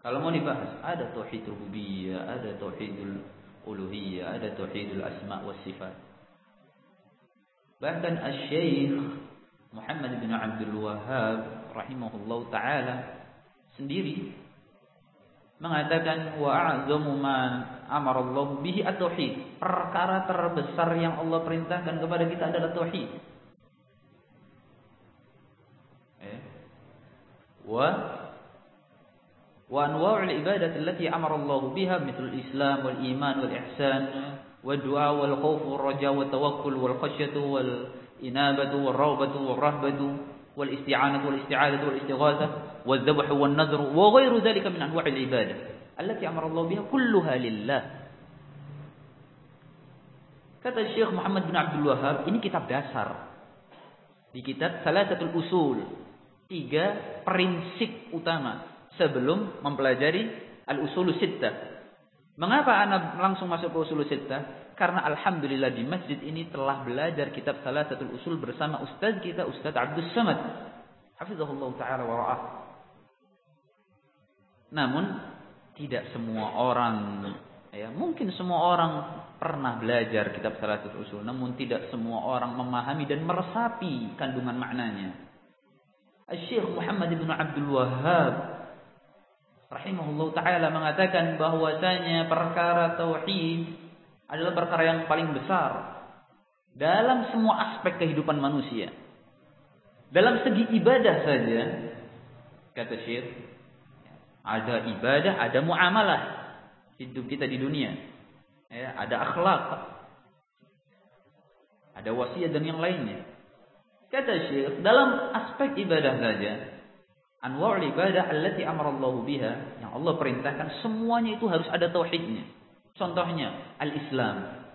Speaker 1: Kalau mau dibahas ada tauhid rububiyah, ada tauhidul uluhiyah, ada tauhidul asma wa sifat. Bahkan Al-Syeikh Muhammad bin Abdul Wahab rahimahullah taala sendiri mengatakan wa man amarallahu Allah bihi at-tauhid. Perkara terbesar yang Allah perintahkan kepada kita adalah tauhid. Eh. Wa wa anwa'ul ibadah allati amarallahu biha mithl islam wal iman wal ihsan والدعاء والخوف والرجاء والتوكل والخشية والإنابة والرغبة والرهبة والاستعانة والاستعاذة والاستغاثة والذبح والنذر وغير ذلك من أنواع العبادة التي أمر الله بها كلها لله Kata Syekh Muhammad bin Abdul Wahab, ini kitab dasar. Di kitab Salasatul Usul. Tiga prinsip utama sebelum mempelajari al-usul sittah. Mengapa anda langsung masuk ke usul sittah? Karena alhamdulillah di masjid ini telah belajar kitab salah satu usul bersama ustaz kita Ustaz Abdul Samad. Hafizahullah taala wa ra'ah. Namun tidak semua orang ya mungkin semua orang pernah belajar kitab salah satu usul namun tidak semua orang memahami dan meresapi kandungan maknanya. Syekh Muhammad bin Abdul Wahhab rahimahullah taala mengatakan bahwasanya perkara tauhid adalah perkara yang paling besar dalam semua aspek kehidupan manusia. Dalam segi ibadah saja kata Syekh ada ibadah, ada muamalah hidup kita di dunia. Ya, ada akhlak. Ada wasiat dan yang lainnya. Kata Syekh, dalam aspek ibadah saja anwa'ul ibadah allati amarallahu biha yang Allah perintahkan semuanya itu harus ada tauhidnya. Contohnya al-Islam.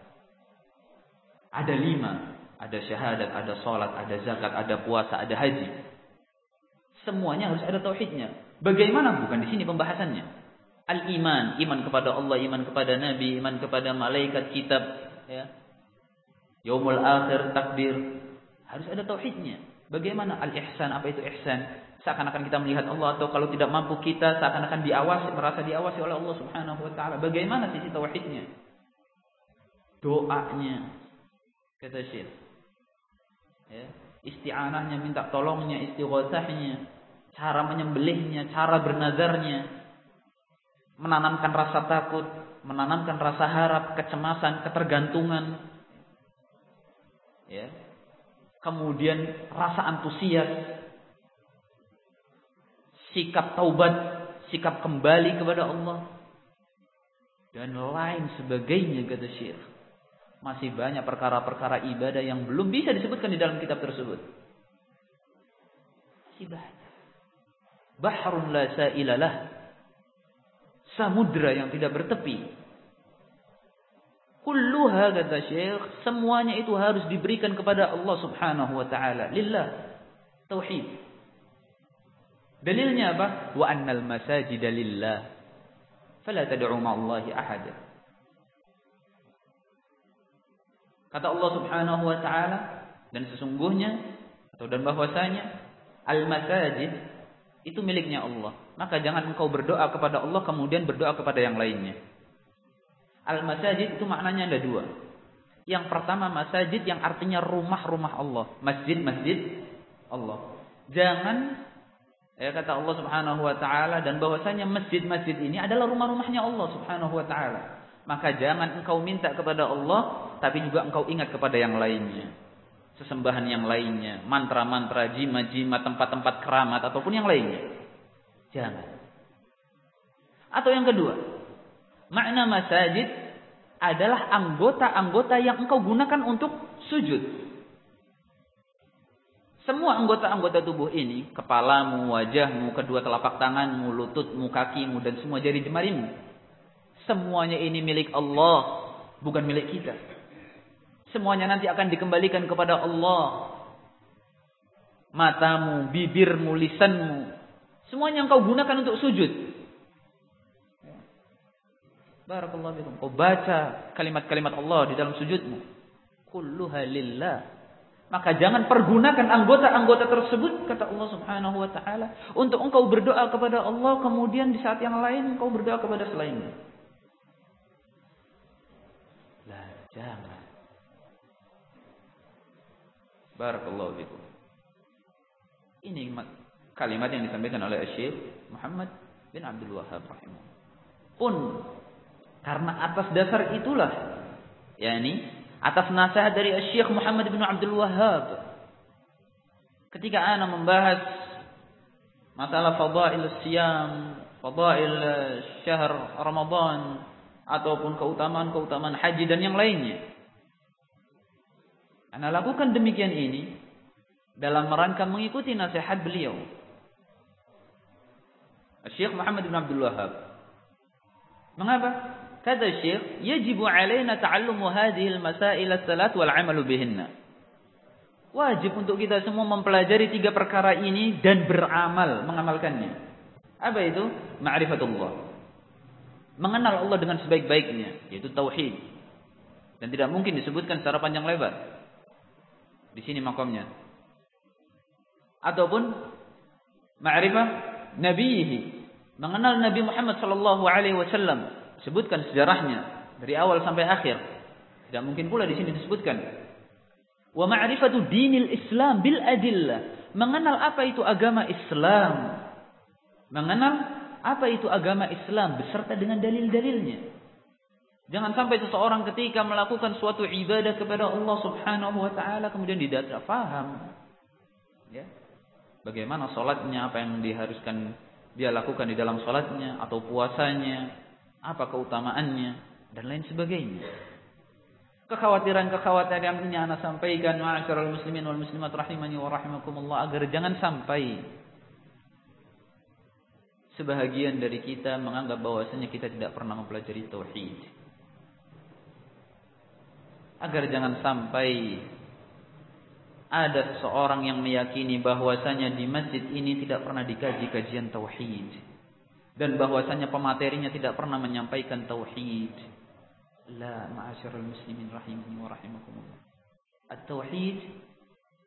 Speaker 1: Ada lima. Ada syahadat, ada sholat, ada zakat, ada puasa, ada haji. Semuanya harus ada tauhidnya. Bagaimana? Bukan di sini pembahasannya. Al-iman, iman kepada Allah, iman kepada Nabi, iman kepada malaikat, kitab, ya. Yaumul akhir, takdir. Harus ada tauhidnya. Bagaimana al-ihsan? Apa itu ihsan? Seakan-akan kita melihat Allah atau kalau tidak mampu kita seakan-akan diawasi, merasa diawasi oleh Allah Subhanahu wa taala. Bagaimana sisi tauhidnya? Doanya. Kata Syekh. Ya, isti'anahnya minta tolongnya, istighatsahnya, cara menyembelihnya, cara bernazarnya, menanamkan rasa takut, menanamkan rasa harap, kecemasan, ketergantungan. Ya, kemudian rasa antusias, sikap taubat, sikap kembali kepada Allah, dan lain sebagainya kata Syekh. Masih banyak perkara-perkara ibadah yang belum bisa disebutkan di dalam kitab tersebut. Masih banyak. Bahrun la sa'ilalah. Samudra yang tidak bertepi. Kulluha kata Syekh, semuanya itu harus diberikan kepada Allah Subhanahu wa taala. Lillah. Tauhid. Dalilnya apa? Wa annal masajida lillah. Fala tad'u ma'allahi ahada. Kata Allah Subhanahu wa taala dan sesungguhnya atau dan bahwasanya al-masajid itu miliknya Allah. Maka jangan engkau berdoa kepada Allah kemudian berdoa kepada yang lainnya. Al-masajid itu maknanya ada dua. Yang pertama masajid yang artinya rumah-rumah Allah. Masjid-masjid Allah. Jangan ya kata Allah Subhanahu wa taala dan bahwasanya masjid-masjid ini adalah rumah-rumahnya Allah Subhanahu wa taala. Maka jangan engkau minta kepada Allah tapi juga engkau ingat kepada yang lainnya. Sesembahan yang lainnya, mantra-mantra, jima-jima, tempat-tempat keramat ataupun yang lainnya. Jangan. Atau yang kedua, Makna masajid adalah anggota-anggota yang engkau gunakan untuk sujud. Semua anggota-anggota tubuh ini, kepalamu, wajahmu, kedua telapak tanganmu, lututmu, kakimu, dan semua jari jemarimu. Semuanya ini milik Allah, bukan milik kita. Semuanya nanti akan dikembalikan kepada Allah. Matamu, bibirmu, lisanmu. Semuanya engkau gunakan untuk sujud. Barakallahu. Kau baca kalimat-kalimat Allah di dalam sujudmu. Kulluha lillah. Maka jangan pergunakan anggota-anggota tersebut kata Allah Subhanahu wa taala untuk engkau berdoa kepada Allah kemudian di saat yang lain engkau berdoa kepada selainnya. Lah, jangan. Barakallahu fikum. Ini kalimat yang disampaikan oleh Syekh Muhammad bin Abdul Wahab rahimahullah. Pun karena atas dasar itulah yakni atas nasihat dari Syekh Muhammad bin Abdul Wahhab ketika ana membahas masalah fadail siyam, fadail syahr Ramadan ataupun keutamaan-keutamaan haji dan yang lainnya. Ana lakukan demikian ini dalam rangka mengikuti nasihat beliau. Syekh Muhammad bin Abdul Wahhab. Mengapa? Kata Syekh, yajibu alaina ta'allumu hadhihi al-masail ats-tsalat wal 'amalu bihinna. Wajib untuk kita semua mempelajari tiga perkara ini dan beramal mengamalkannya. Apa itu? Ma'rifatullah. Mengenal Allah dengan sebaik-baiknya, yaitu tauhid. Dan tidak mungkin disebutkan secara panjang lebar. Di sini makamnya. Ataupun ma'rifah nabiyihi, mengenal Nabi Muhammad sallallahu alaihi wasallam sebutkan sejarahnya dari awal sampai akhir. Tidak mungkin pula di sini disebutkan. Wa ma'rifatu dinil Islam bil adillah. Mengenal apa itu agama Islam. Mengenal apa itu agama Islam beserta dengan dalil-dalilnya. Jangan sampai seseorang ketika melakukan suatu ibadah kepada Allah Subhanahu wa taala kemudian tidak faham. Ya. Bagaimana salatnya, apa yang diharuskan dia lakukan di dalam salatnya atau puasanya, apa keutamaannya dan lain sebagainya. Kekhawatiran-kekhawatiran ini anak sampaikan ma'asyiral muslimin wal muslimat rahimani wa rahimakumullah agar jangan sampai sebahagian dari kita menganggap bahwasanya kita tidak pernah mempelajari tauhid. agar jangan sampai ada seseorang yang meyakini bahwasanya di masjid ini tidak pernah dikaji kajian tauhid dan bahwasanya pematerinya tidak pernah menyampaikan tauhid. La ma'asyiral muslimin rahimani wa rahimakumullah. At-tauhid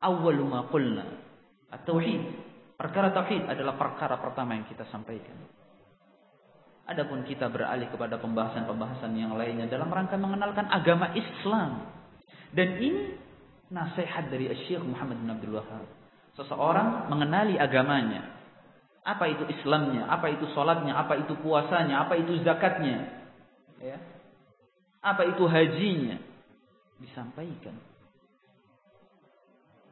Speaker 1: awwal ma qulna. At-tauhid, perkara tauhid adalah perkara pertama yang kita sampaikan. Adapun kita beralih kepada pembahasan-pembahasan yang lainnya dalam rangka mengenalkan agama Islam. Dan ini nasihat dari Syekh Muhammad bin Abdul Wahab. Seseorang mengenali agamanya. Apa itu Islamnya, apa itu sholatnya, apa itu puasanya, apa itu zakatnya. Ya. Apa itu hajinya. Disampaikan.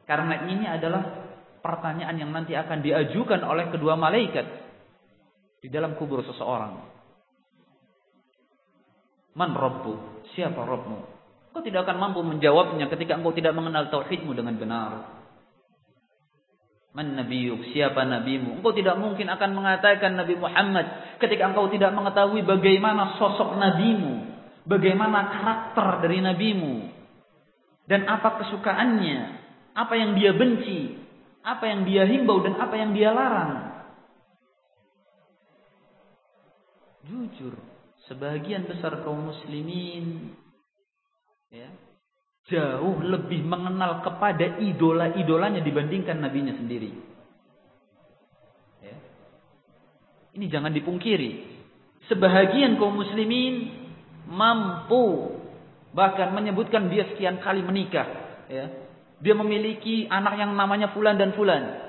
Speaker 1: Karena ini adalah pertanyaan yang nanti akan diajukan oleh kedua malaikat di dalam kubur seseorang. Man Rabbu? Siapa Rabbmu? Kau tidak akan mampu menjawabnya ketika engkau tidak mengenal tauhidmu dengan benar. Man nabiyuk? Siapa nabimu? Engkau tidak mungkin akan mengatakan Nabi Muhammad ketika engkau tidak mengetahui bagaimana sosok nabimu, bagaimana karakter dari nabimu, dan apa kesukaannya, apa yang dia benci, apa yang dia himbau dan apa yang dia larang. jujur sebagian besar kaum muslimin ya jauh lebih mengenal kepada idola-idolanya dibandingkan nabinya sendiri. Ya. Ini jangan dipungkiri. Sebahagian kaum muslimin mampu bahkan menyebutkan dia sekian kali menikah, ya. Dia memiliki anak yang namanya fulan dan fulan.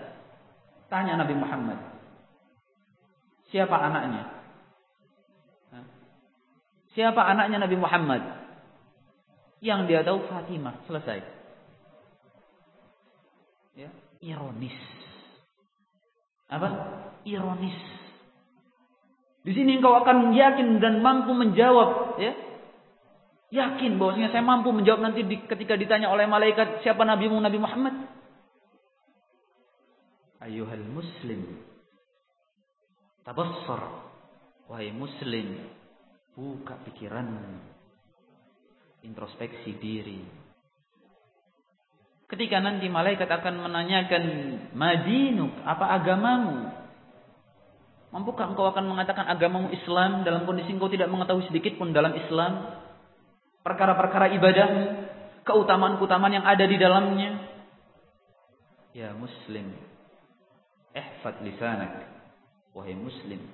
Speaker 1: Tanya Nabi Muhammad. Siapa anaknya? Siapa anaknya Nabi Muhammad? Yang dia tahu Fatimah. Selesai. Ya, ironis. Apa? Ironis. Di sini engkau akan yakin dan mampu menjawab, ya. Yakin bahwasanya saya mampu menjawab nanti di, ketika ditanya oleh malaikat siapa nabimu Nabi Muhammad? Ayuhal muslim. Tabassar. Wahai muslim, Buka pikiranmu. Introspeksi diri. Ketika nanti malaikat akan menanyakan madinuk, apa agamamu? Mampukah engkau akan mengatakan agamamu Islam dalam kondisi engkau tidak mengetahui sedikit pun dalam Islam? Perkara-perkara ibadahmu, keutamaan-keutamaan yang ada di dalamnya? Ya muslim, ihfad lisanak. Wahai muslim,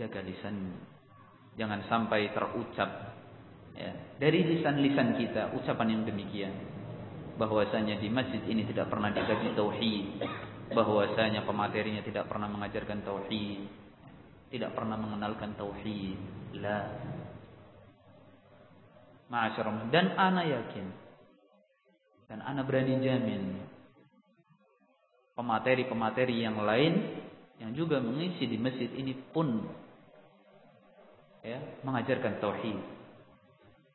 Speaker 1: jaga lisanmu. Jangan sampai terucap ya, dari lisan-lisan kita ucapan yang demikian. Bahwasanya di masjid ini tidak pernah dikaji tauhid, bahwasanya pematerinya tidak pernah mengajarkan tauhid, tidak pernah mengenalkan tauhid. La. Ma'asyiral dan ana yakin dan ana berani jamin pemateri-pemateri yang lain yang juga mengisi di masjid ini pun ya, mengajarkan tauhid.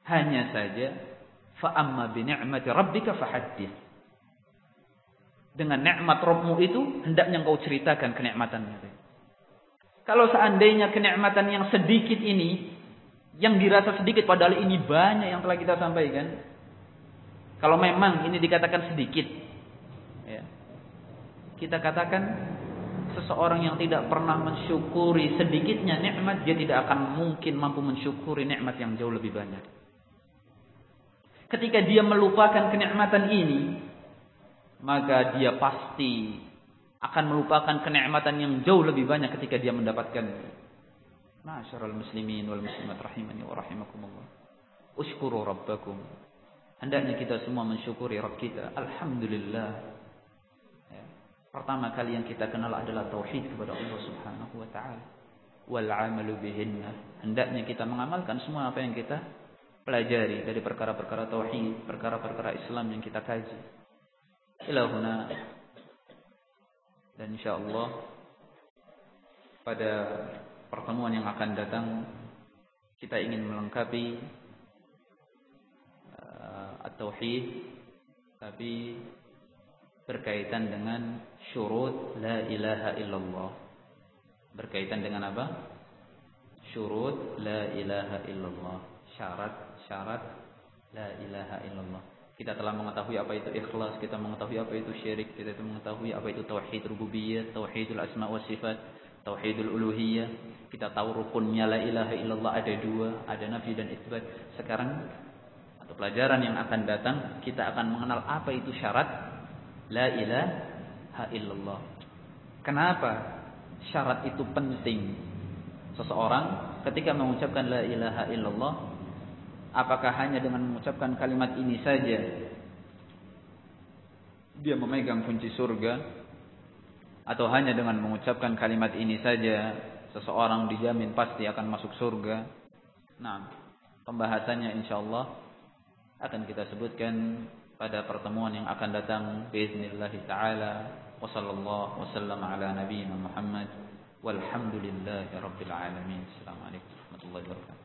Speaker 1: Hanya saja fa amma bi ni'mati rabbika fahaddits. Dengan nikmat Rabbmu itu hendaknya engkau ceritakan kenikmatannya. Kalau seandainya kenikmatan yang sedikit ini yang dirasa sedikit padahal ini banyak yang telah kita sampaikan. Kalau memang ini dikatakan sedikit ya. Kita katakan seseorang yang tidak pernah mensyukuri sedikitnya nikmat, dia tidak akan mungkin mampu mensyukuri nikmat yang jauh lebih banyak. Ketika dia melupakan kenikmatan ini, maka dia pasti akan melupakan kenikmatan yang jauh lebih banyak ketika dia mendapatkan. Masyarul muslimin wal muslimat rahimani wa rahimakumullah. Ushkuru rabbakum. Hendaknya kita semua mensyukuri Rabb kita. Alhamdulillah Pertama kali yang kita kenal adalah tauhid kepada Allah Subhanahu wa taala. Wal 'amalu bihinna. Hendaknya kita mengamalkan semua apa yang kita pelajari dari perkara-perkara tauhid, perkara-perkara Islam yang kita kaji. Ilahuna dan insyaallah pada pertemuan yang akan datang kita ingin melengkapi uh, at-tauhid tapi berkaitan dengan syurut la ilaha illallah. Berkaitan dengan apa? Syurut la ilaha illallah. Syarat-syarat La ilaha illallah. Kita telah mengetahui apa itu ikhlas, kita mengetahui apa itu syirik, kita mengetahui apa itu tauhid rububiyah, tauhidul asma wa sifat, tauhidul uluhiyah. Kita tahu rukunnya la ilaha illallah ada dua, ada nafi dan isbat. Sekarang atau pelajaran yang akan datang, kita akan mengenal apa itu syarat la ilaha illallah. Kenapa syarat itu penting? Seseorang ketika mengucapkan la ilaha illallah Apakah hanya dengan mengucapkan kalimat ini saja dia memegang kunci surga atau hanya dengan mengucapkan kalimat ini saja seseorang dijamin pasti akan masuk surga? Nah, pembahasannya insyaallah akan kita sebutkan pada pertemuan yang akan datang باذنillah taala wa sallallahu wasallam ala nabiyyina Muhammad walhamdulillahi rabbil alamin. Assalamualaikum warahmatullahi wabarakatuh.